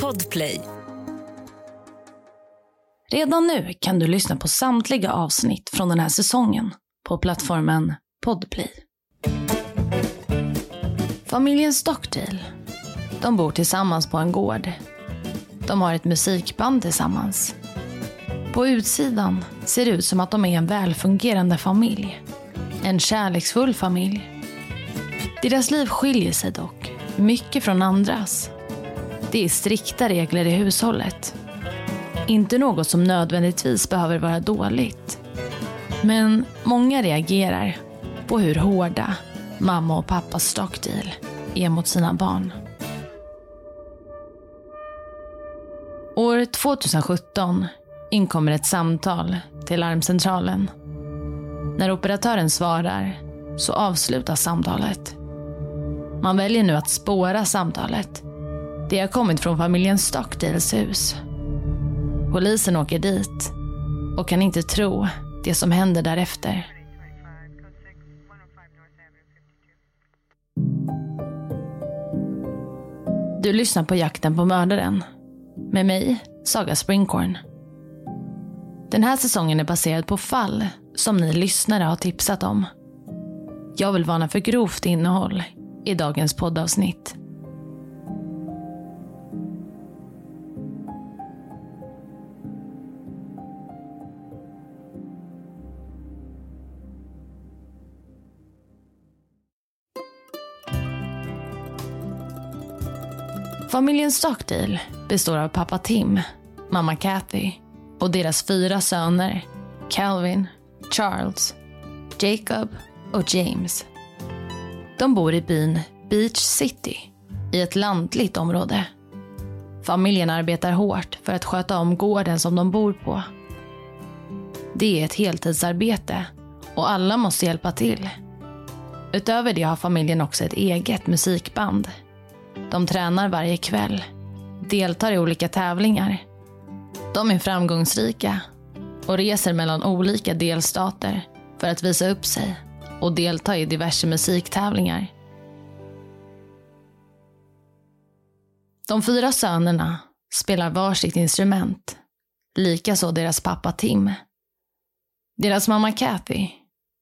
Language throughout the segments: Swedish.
Podplay. Redan nu kan du lyssna på samtliga avsnitt från den här säsongen på plattformen Podplay. Familjen Stockdale. De bor tillsammans på en gård. De har ett musikband tillsammans. På utsidan ser det ut som att de är en välfungerande familj. En kärleksfull familj. Deras liv skiljer sig dock mycket från andras. Det är strikta regler i hushållet. Inte något som nödvändigtvis behöver vara dåligt. Men många reagerar på hur hårda mamma och pappas stockdeal är mot sina barn. År 2017 inkommer ett samtal till larmcentralen. När operatören svarar så avslutas samtalet. Man väljer nu att spåra samtalet. Det har kommit från familjen Stockdales hus. Polisen åker dit och kan inte tro det som händer därefter. Du lyssnar på Jakten på mördaren. Med mig, Saga Springkorn. Den här säsongen är baserad på fall som ni lyssnare har tipsat om. Jag vill varna för grovt innehåll i dagens poddavsnitt. Familjen Stockdale består av pappa Tim, mamma Kathy och deras fyra söner Calvin, Charles, Jacob och James. De bor i byn Beach City i ett lantligt område. Familjen arbetar hårt för att sköta om gården som de bor på. Det är ett heltidsarbete och alla måste hjälpa till. Utöver det har familjen också ett eget musikband. De tränar varje kväll, deltar i olika tävlingar. De är framgångsrika och reser mellan olika delstater för att visa upp sig och delta i diverse musiktävlingar. De fyra sönerna spelar varsitt instrument, likaså deras pappa Tim. Deras mamma Kathy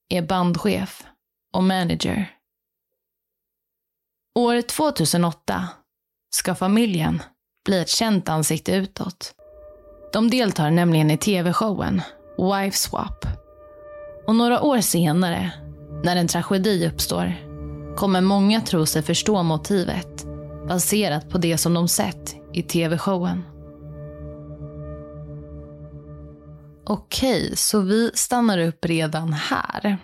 är bandchef och manager. År 2008 ska familjen bli ett känt ansikte utåt. De deltar nämligen i tv-showen Wife Swap. Och några år senare, när en tragedi uppstår, kommer många tro sig förstå motivet baserat på det som de sett i tv-showen. Okej, så vi stannar upp redan här.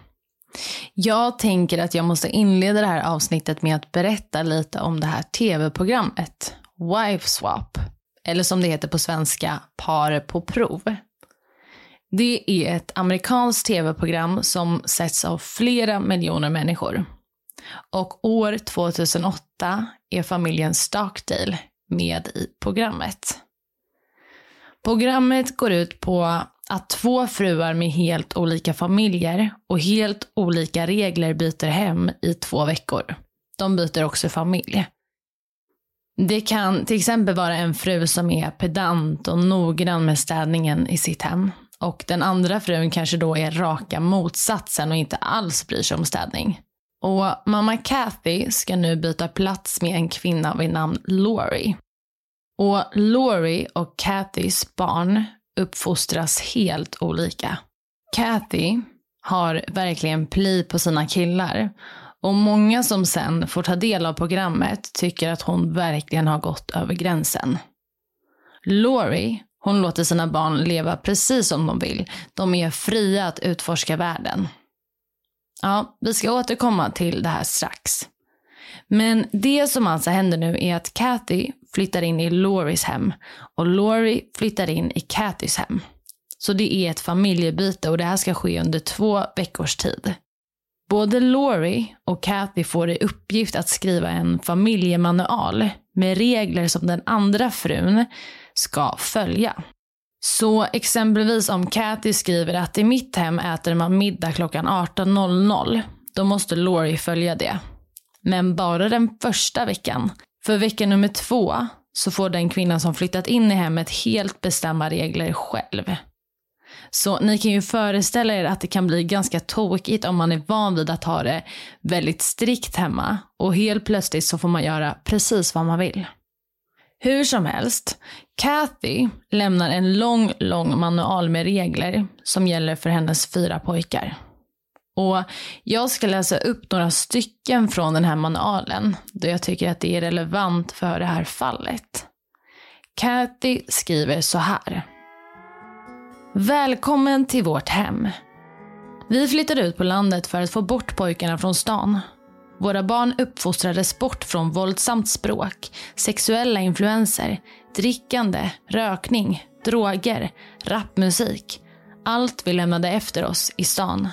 Jag tänker att jag måste inleda det här avsnittet med att berätta lite om det här tv-programmet, Wife Swap. Eller som det heter på svenska, Par på prov. Det är ett amerikanskt tv-program som sätts av flera miljoner människor. Och år 2008 är familjen Stockdale med i programmet. Programmet går ut på att två fruar med helt olika familjer och helt olika regler byter hem i två veckor. De byter också familj. Det kan till exempel vara en fru som är pedant och noggrann med städningen i sitt hem. Och den andra frun kanske då är raka motsatsen och inte alls bryr sig om städning. Och mamma Kathy ska nu byta plats med en kvinna vid namn Laurie. Och Laurie och Kathys barn uppfostras helt olika. Kathy har verkligen pli på sina killar och många som sen får ta del av programmet tycker att hon verkligen har gått över gränsen. Laurie, hon låter sina barn leva precis som de vill. De är fria att utforska världen. Ja, vi ska återkomma till det här strax. Men det som alltså händer nu är att Kathy flyttar in i Loris hem och Laurie flyttar in i Kathys hem. Så det är ett familjebyte och det här ska ske under två veckors tid. Både Laurie och Kathy får i uppgift att skriva en familjemanual med regler som den andra frun ska följa. Så exempelvis om Kathy skriver att i mitt hem äter man middag klockan 18.00, då måste Laurie följa det. Men bara den första veckan. För vecka nummer två så får den kvinnan som flyttat in i hemmet helt bestämma regler själv. Så ni kan ju föreställa er att det kan bli ganska tokigt om man är van vid att ha det väldigt strikt hemma och helt plötsligt så får man göra precis vad man vill. Hur som helst, Kathy lämnar en lång, lång manual med regler som gäller för hennes fyra pojkar. Och jag ska läsa upp några stycken från den här manualen då jag tycker att det är relevant för det här fallet. Kathy skriver så här. Välkommen till vårt hem. Vi flyttade ut på landet för att få bort pojkarna från stan. Våra barn uppfostrades bort från våldsamt språk, sexuella influenser, drickande, rökning, droger, rapmusik. Allt vi lämnade efter oss i stan.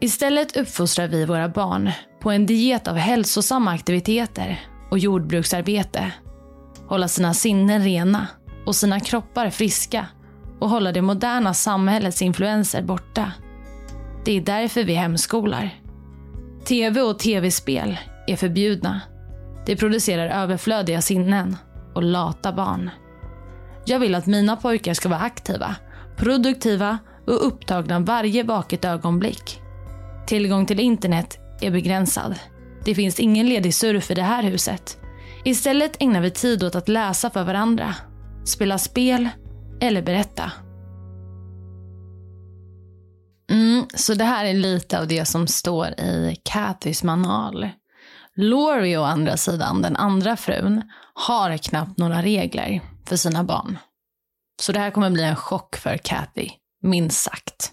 Istället uppfostrar vi våra barn på en diet av hälsosamma aktiviteter och jordbruksarbete. Hålla sina sinnen rena och sina kroppar friska och hålla det moderna samhällets influenser borta. Det är därför vi hemskolar. TV och tv-spel är förbjudna. Det producerar överflödiga sinnen och lata barn. Jag vill att mina pojkar ska vara aktiva, produktiva och upptagna varje vaket ögonblick. Tillgång till internet är begränsad. Det finns ingen ledig surf i det här huset. Istället ägnar vi tid åt att läsa för varandra, spela spel eller berätta. Mm, så det här är lite av det som står i Katys manual. Laurie å andra sidan, den andra frun, har knappt några regler för sina barn. Så det här kommer bli en chock för Kathy, minst sagt.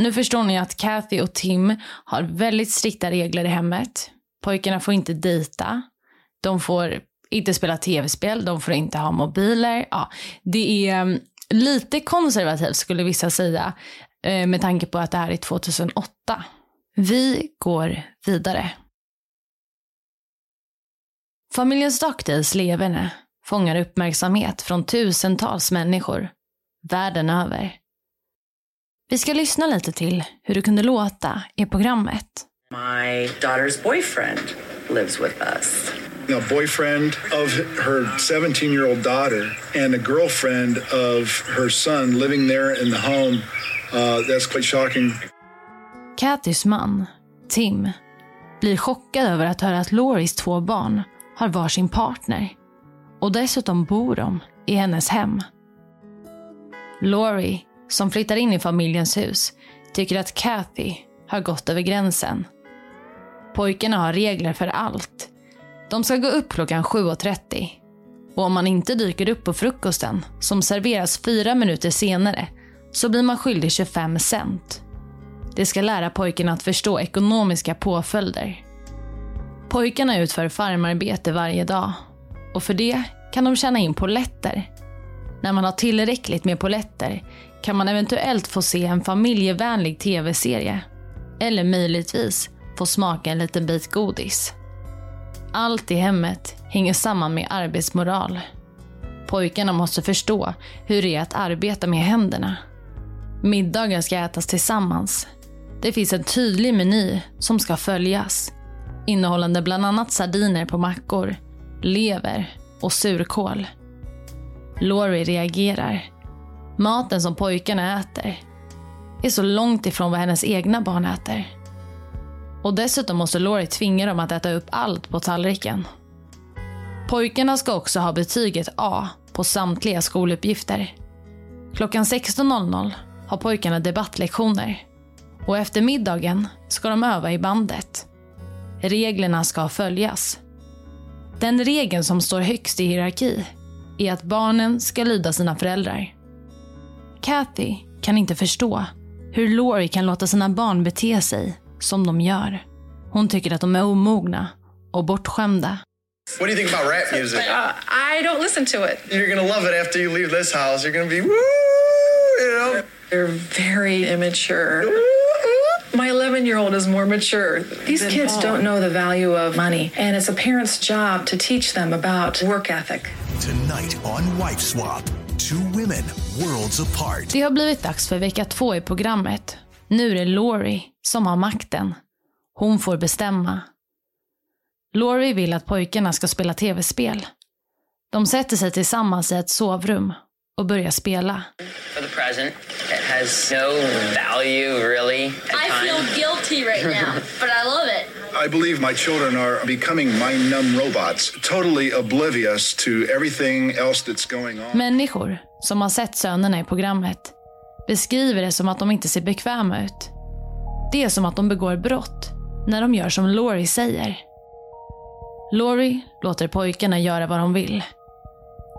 Nu förstår ni att Kathy och Tim har väldigt strikta regler i hemmet. Pojkarna får inte dejta. De får inte spela tv-spel, de får inte ha mobiler. Ja, det är mm, lite konservativt skulle vissa säga eh, med tanke på att det här är 2008. Vi går vidare. Familjen Stockdales leverne fångar uppmärksamhet från tusentals människor världen över. Vi ska lyssna lite till hur det kunde låta i programmet. My daughter's boyfriend lives with us. a boyfriend of her 17 year old daughter and a girlfriend of her son living there in the home. Uh, that's quite shocking. Kathys man, Tim, blir chockad över att höra att Loris två barn har varsin partner. Och dessutom bor de i hennes hem. Laurie, som flyttar in i familjens hus, tycker att Kathy har gått över gränsen. Pojkarna har regler för allt de ska gå upp klockan 7.30. Och om man inte dyker upp på frukosten, som serveras fyra minuter senare, så blir man skyldig 25 cent. Det ska lära pojkarna att förstå ekonomiska påföljder. Pojkarna utför farmarbete varje dag och för det kan de tjäna in poletter. När man har tillräckligt med poletter kan man eventuellt få se en familjevänlig tv-serie. Eller möjligtvis få smaka en liten bit godis. Allt i hemmet hänger samman med arbetsmoral. Pojkarna måste förstå hur det är att arbeta med händerna. Middagar ska ätas tillsammans. Det finns en tydlig meny som ska följas. Innehållande bland annat sardiner på mackor, lever och surkål. Laurie reagerar. Maten som pojkarna äter är så långt ifrån vad hennes egna barn äter. Och dessutom måste Laurie tvinga dem att äta upp allt på tallriken. Pojkarna ska också ha betyget A på samtliga skoluppgifter. Klockan 16.00 har pojkarna debattlektioner. Och efter middagen ska de öva i bandet. Reglerna ska följas. Den regeln som står högst i hierarki är att barnen ska lyda sina föräldrar. Kathy kan inte förstå hur Laurie kan låta sina barn bete sig som de gör. Hon tycker att de är omogna och bortskämda. What do you think about rap music? Uh, I don't listen to it. You're gonna love it after you leave this house. You're gonna be woo, you know. They're very immature. My 11 year old is more mature. These kids Paul. don't know the value of money, and it's a parent's job to teach them about work ethic. Tonight on Wife Swap. Two women, worlds apart. Det har blivit dags för vecka två i programmet. Nu är det Laurie som har makten. Hon får bestämma. Laurie vill att pojkarna ska spela tv-spel. De sätter sig tillsammans i ett sovrum och börjar spela. for the present. It has no value, really. I feel guilty right now, but I love. I believe my children are becoming mind numb robots, totally oblivious to everything else that's going on. Människor som har sett sönerna i programmet beskriver det som att de inte ser bekväma ut. Det är som att de begår brott när de gör som Laurie säger. Laurie låter pojkarna göra vad de vill.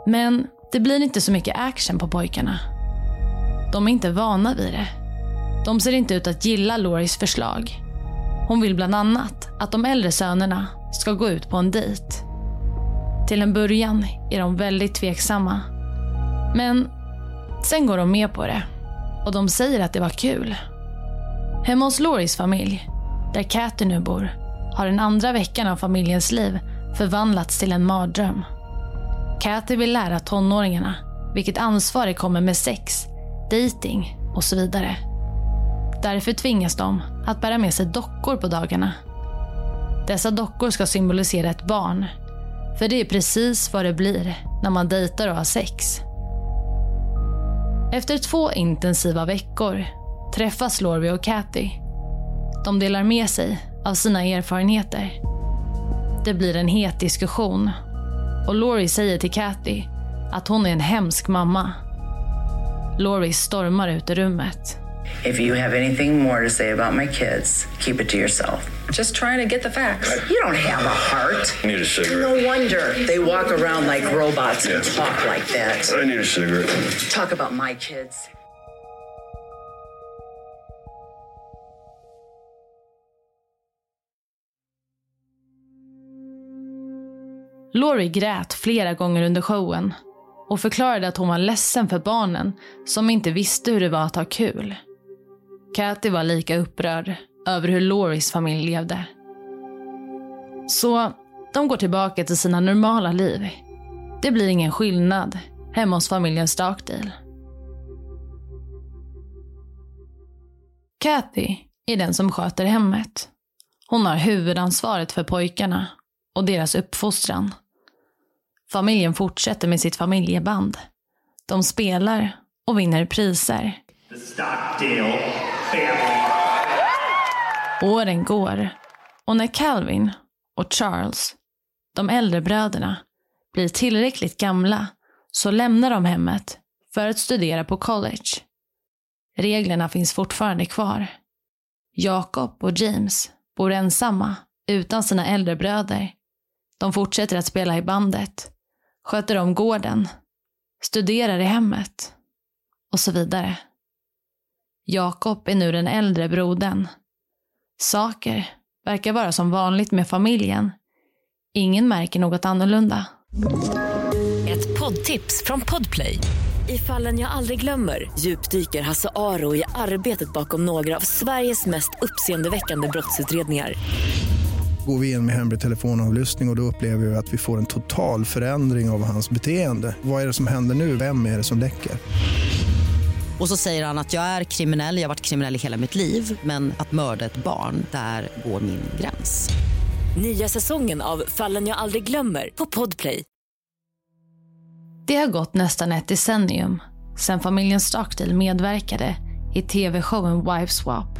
Men det blir inte så mycket action på pojkarna. De är inte vana vid det. De ser inte ut att gilla Lauries förslag. Hon vill bland annat att de äldre sönerna ska gå ut på en dejt. Till en början är de väldigt tveksamma. Men sen går de med på det. Och de säger att det var kul. Hemma hos Lauries familj, där Kathy nu bor, har den andra veckan av familjens liv förvandlats till en mardröm. Kathy vill lära tonåringarna vilket ansvar det kommer med sex, dating och så vidare. Därför tvingas de att bära med sig dockor på dagarna. Dessa dockor ska symbolisera ett barn. För det är precis vad det blir när man dejtar och har sex. Efter två intensiva veckor träffas Laurie och Kathy. De delar med sig av sina erfarenheter. Det blir en het diskussion och Laurie säger till Kathy att hon är en hemsk mamma. Laurie stormar ut ur rummet. If you have anything more to say about my kids, keep it to yourself. Just trying to get the facts. You don't have a heart. I need a cigarette. No wonder they walk around like robots and talk like that. I need a cigarette. Talk about my kids. Laurie grät flera gånger under showen och förklarade att hon var ledsen för barnen som inte visste hur det var att ha kul. Kathy var lika upprörd över hur Loris familj levde. Så de går tillbaka till sina normala liv. Det blir ingen skillnad hemma hos familjen Starkdale. Kathy är den som sköter hemmet. Hon har huvudansvaret för pojkarna och deras uppfostran. Familjen fortsätter med sitt familjeband. De spelar och vinner priser. Åren går och när Calvin och Charles, de äldre bröderna, blir tillräckligt gamla så lämnar de hemmet för att studera på college. Reglerna finns fortfarande kvar. Jacob och James bor ensamma utan sina äldre bröder. De fortsätter att spela i bandet, sköter om gården, studerar i hemmet och så vidare. Jakob är nu den äldre brodern. Saker verkar vara som vanligt med familjen. Ingen märker något annorlunda. Ett poddtips från Podplay. I fallen jag aldrig glömmer djupdyker Hasse Aro i arbetet bakom några av Sveriges mest uppseendeväckande brottsutredningar. Går vi in med hemlig telefonavlyssning och, och då upplever vi att vi får en total förändring av hans beteende. Vad är det som händer nu? Vem är det som läcker? Och så säger han att jag är kriminell, jag har varit kriminell i hela mitt liv men att mörda ett barn, där går min gräns. Nya säsongen av Fallen jag aldrig glömmer på Podplay. Det har gått nästan ett decennium sedan familjen Stockdale medverkade i tv-showen Wife Swap.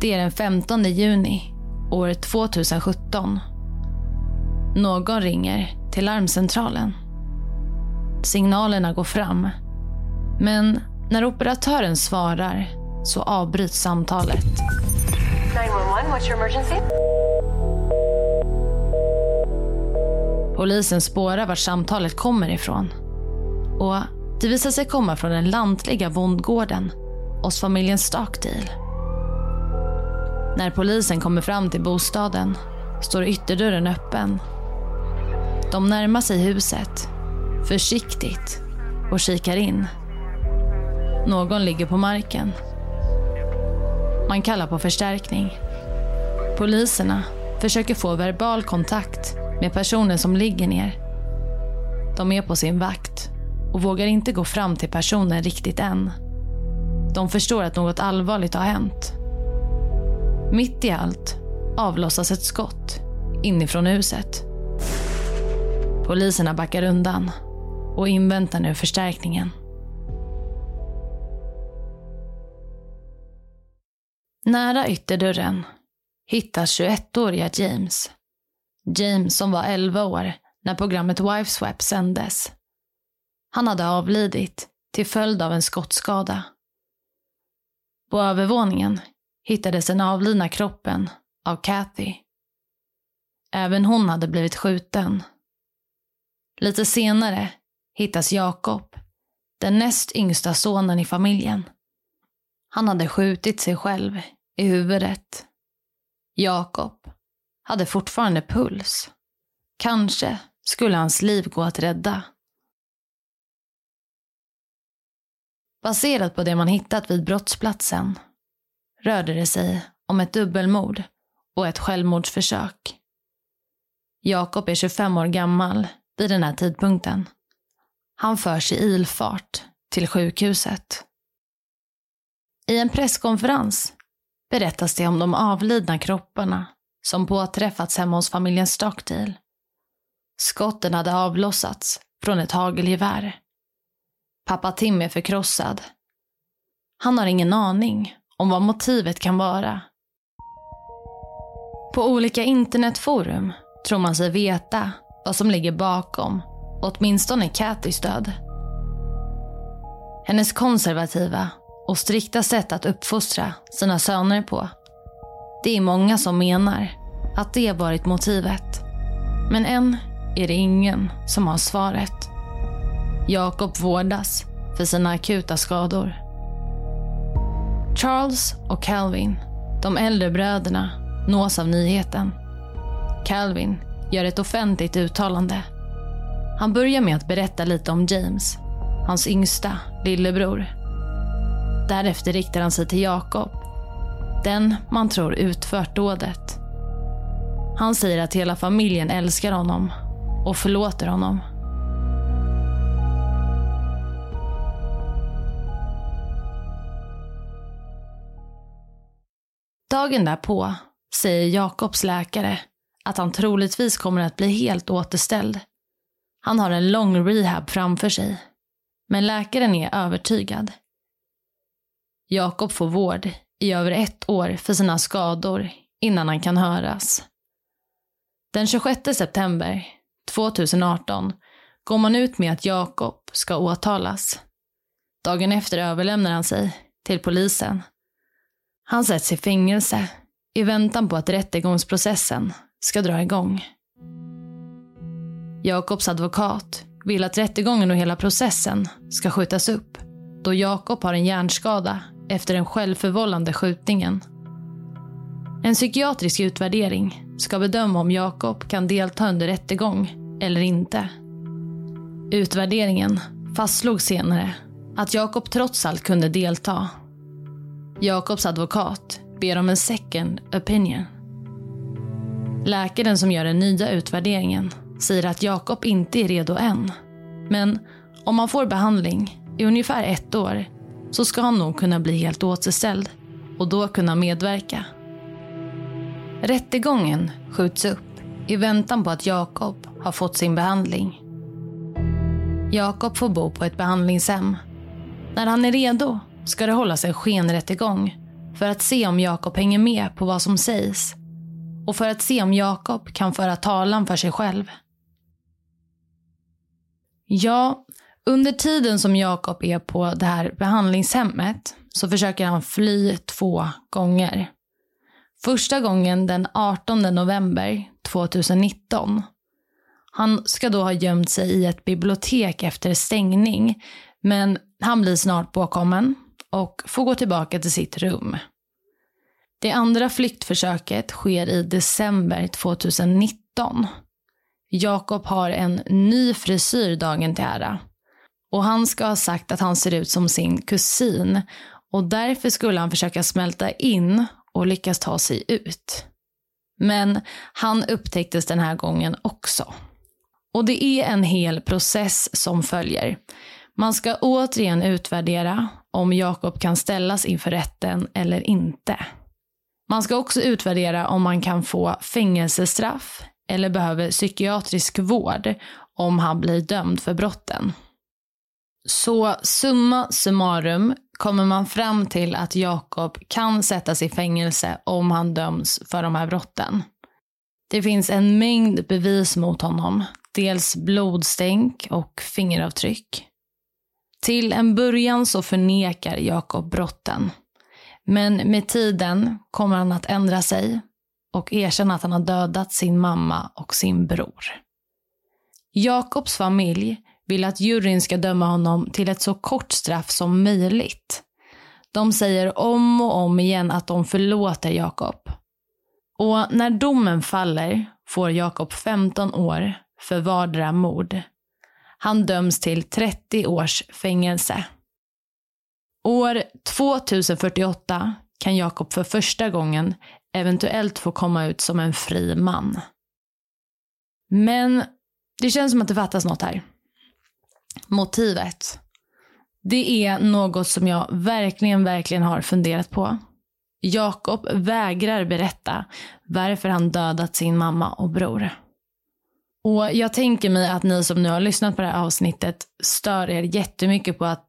Det är den 15 juni år 2017. Någon ringer till larmcentralen. Signalerna går fram. Men när operatören svarar så avbryts samtalet. 911, what's your emergency? Polisen spårar vart samtalet kommer ifrån. Och det visar sig komma från den lantliga bondgården hos familjen Stockdale. När polisen kommer fram till bostaden står ytterdörren öppen De närmar sig huset, försiktigt, och kikar in. Någon ligger på marken. Man kallar på förstärkning. Poliserna försöker få verbal kontakt med personen som ligger ner. De är på sin vakt och vågar inte gå fram till personen riktigt än. De förstår att något allvarligt har hänt. Mitt i allt avlossas ett skott inifrån huset. Poliserna backar undan och inväntar nu förstärkningen. Nära ytterdörren hittas 21-åriga James. James som var 11 år när programmet Wiveswap sändes. Han hade avlidit till följd av en skottskada. På övervåningen hittades den avlidna kroppen av Kathy. Även hon hade blivit skjuten. Lite senare hittas Jakob, den näst yngsta sonen i familjen. Han hade skjutit sig själv i huvudet. Jakob hade fortfarande puls. Kanske skulle hans liv gå att rädda. Baserat på det man hittat vid brottsplatsen rörde det sig om ett dubbelmord och ett självmordsförsök. Jakob är 25 år gammal vid den här tidpunkten. Han förs i ilfart till sjukhuset. I en presskonferens berättas det om de avlidna kropparna som påträffats hemma hos familjen Stockdale. Skotten hade avlossats från ett hagelgevär. Pappa Tim är förkrossad. Han har ingen aning om vad motivet kan vara. På olika internetforum tror man sig veta vad som ligger bakom åtminstone Kathys död. Hennes konservativa och strikta sätt att uppfostra sina söner på. Det är många som menar att det varit motivet. Men än är det ingen som har svaret. Jakob vårdas för sina akuta skador. Charles och Calvin, de äldre bröderna, nås av nyheten. Calvin gör ett offentligt uttalande han börjar med att berätta lite om James, hans yngsta lillebror. Därefter riktar han sig till Jakob, den man tror utfört dådet. Han säger att hela familjen älskar honom och förlåter honom. Dagen därpå säger Jakobs läkare att han troligtvis kommer att bli helt återställd han har en lång rehab framför sig. Men läkaren är övertygad. Jakob får vård i över ett år för sina skador innan han kan höras. Den 26 september 2018 går man ut med att Jakob ska åtalas. Dagen efter överlämnar han sig till polisen. Han sätts i fängelse i väntan på att rättegångsprocessen ska dra igång. Jakobs advokat vill att rättegången och hela processen ska skjutas upp då Jakob har en hjärnskada efter den självförvållande skjutningen. En psykiatrisk utvärdering ska bedöma om Jakob kan delta under rättegång eller inte. Utvärderingen fastslog senare att Jakob trots allt kunde delta. Jakobs advokat ber om en second opinion. Läkaren som gör den nya utvärderingen säger att Jakob inte är redo än. Men om han får behandling i ungefär ett år så ska han nog kunna bli helt återställd och då kunna medverka. Rättegången skjuts upp i väntan på att Jakob har fått sin behandling. Jakob får bo på ett behandlingshem. När han är redo ska det hållas en skenrättegång för att se om Jakob hänger med på vad som sägs och för att se om Jakob kan föra talan för sig själv. Ja, under tiden som Jakob är på det här behandlingshemmet så försöker han fly två gånger. Första gången den 18 november 2019. Han ska då ha gömt sig i ett bibliotek efter stängning, men han blir snart påkommen och får gå tillbaka till sitt rum. Det andra flyktförsöket sker i december 2019. Jakob har en ny frisyr dagen till ära. Och han ska ha sagt att han ser ut som sin kusin och därför skulle han försöka smälta in och lyckas ta sig ut. Men han upptäcktes den här gången också. Och det är en hel process som följer. Man ska återigen utvärdera om Jakob kan ställas inför rätten eller inte. Man ska också utvärdera om man kan få fängelsestraff eller behöver psykiatrisk vård om han blir dömd för brotten. Så summa summarum kommer man fram till att Jakob kan sättas i fängelse om han döms för de här brotten. Det finns en mängd bevis mot honom. Dels blodstänk och fingeravtryck. Till en början så förnekar Jakob brotten. Men med tiden kommer han att ändra sig och erkänna att han har dödat sin mamma och sin bror. Jakobs familj vill att juryn ska döma honom till ett så kort straff som möjligt. De säger om och om igen att de förlåter Jakob. Och när domen faller får Jakob 15 år för vardera mord. Han döms till 30 års fängelse. År 2048 kan Jakob för första gången eventuellt få komma ut som en fri man. Men det känns som att det fattas något här. Motivet. Det är något som jag verkligen, verkligen har funderat på. Jakob vägrar berätta varför han dödat sin mamma och bror. Och jag tänker mig att ni som nu har lyssnat på det här avsnittet stör er jättemycket på att,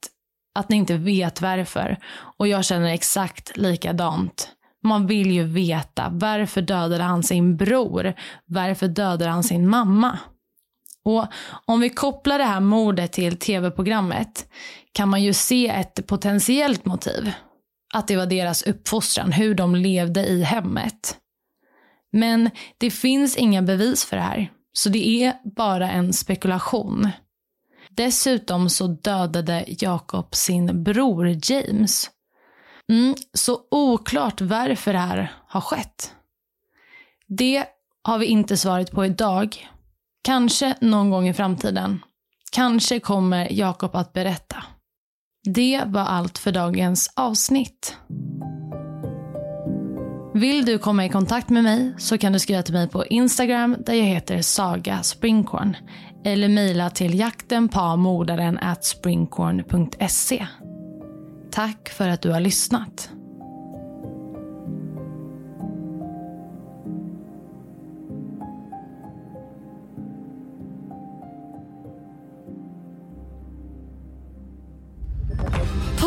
att ni inte vet varför. Och jag känner exakt likadant. Man vill ju veta varför dödade han sin bror? Varför dödade han sin mamma? Och om vi kopplar det här mordet till tv-programmet kan man ju se ett potentiellt motiv. Att det var deras uppfostran, hur de levde i hemmet. Men det finns inga bevis för det här, så det är bara en spekulation. Dessutom så dödade Jacob sin bror James. Mm, så oklart varför det här har skett. Det har vi inte svaret på idag, Kanske någon gång i framtiden. Kanske kommer Jakob att berätta. Det var allt för dagens avsnitt. Vill du komma i kontakt med mig så kan du skriva till mig på Instagram där jag heter Saga Springkorn eller mejla till jaktenpamordaren springkorn.se. Tack för att du har lyssnat.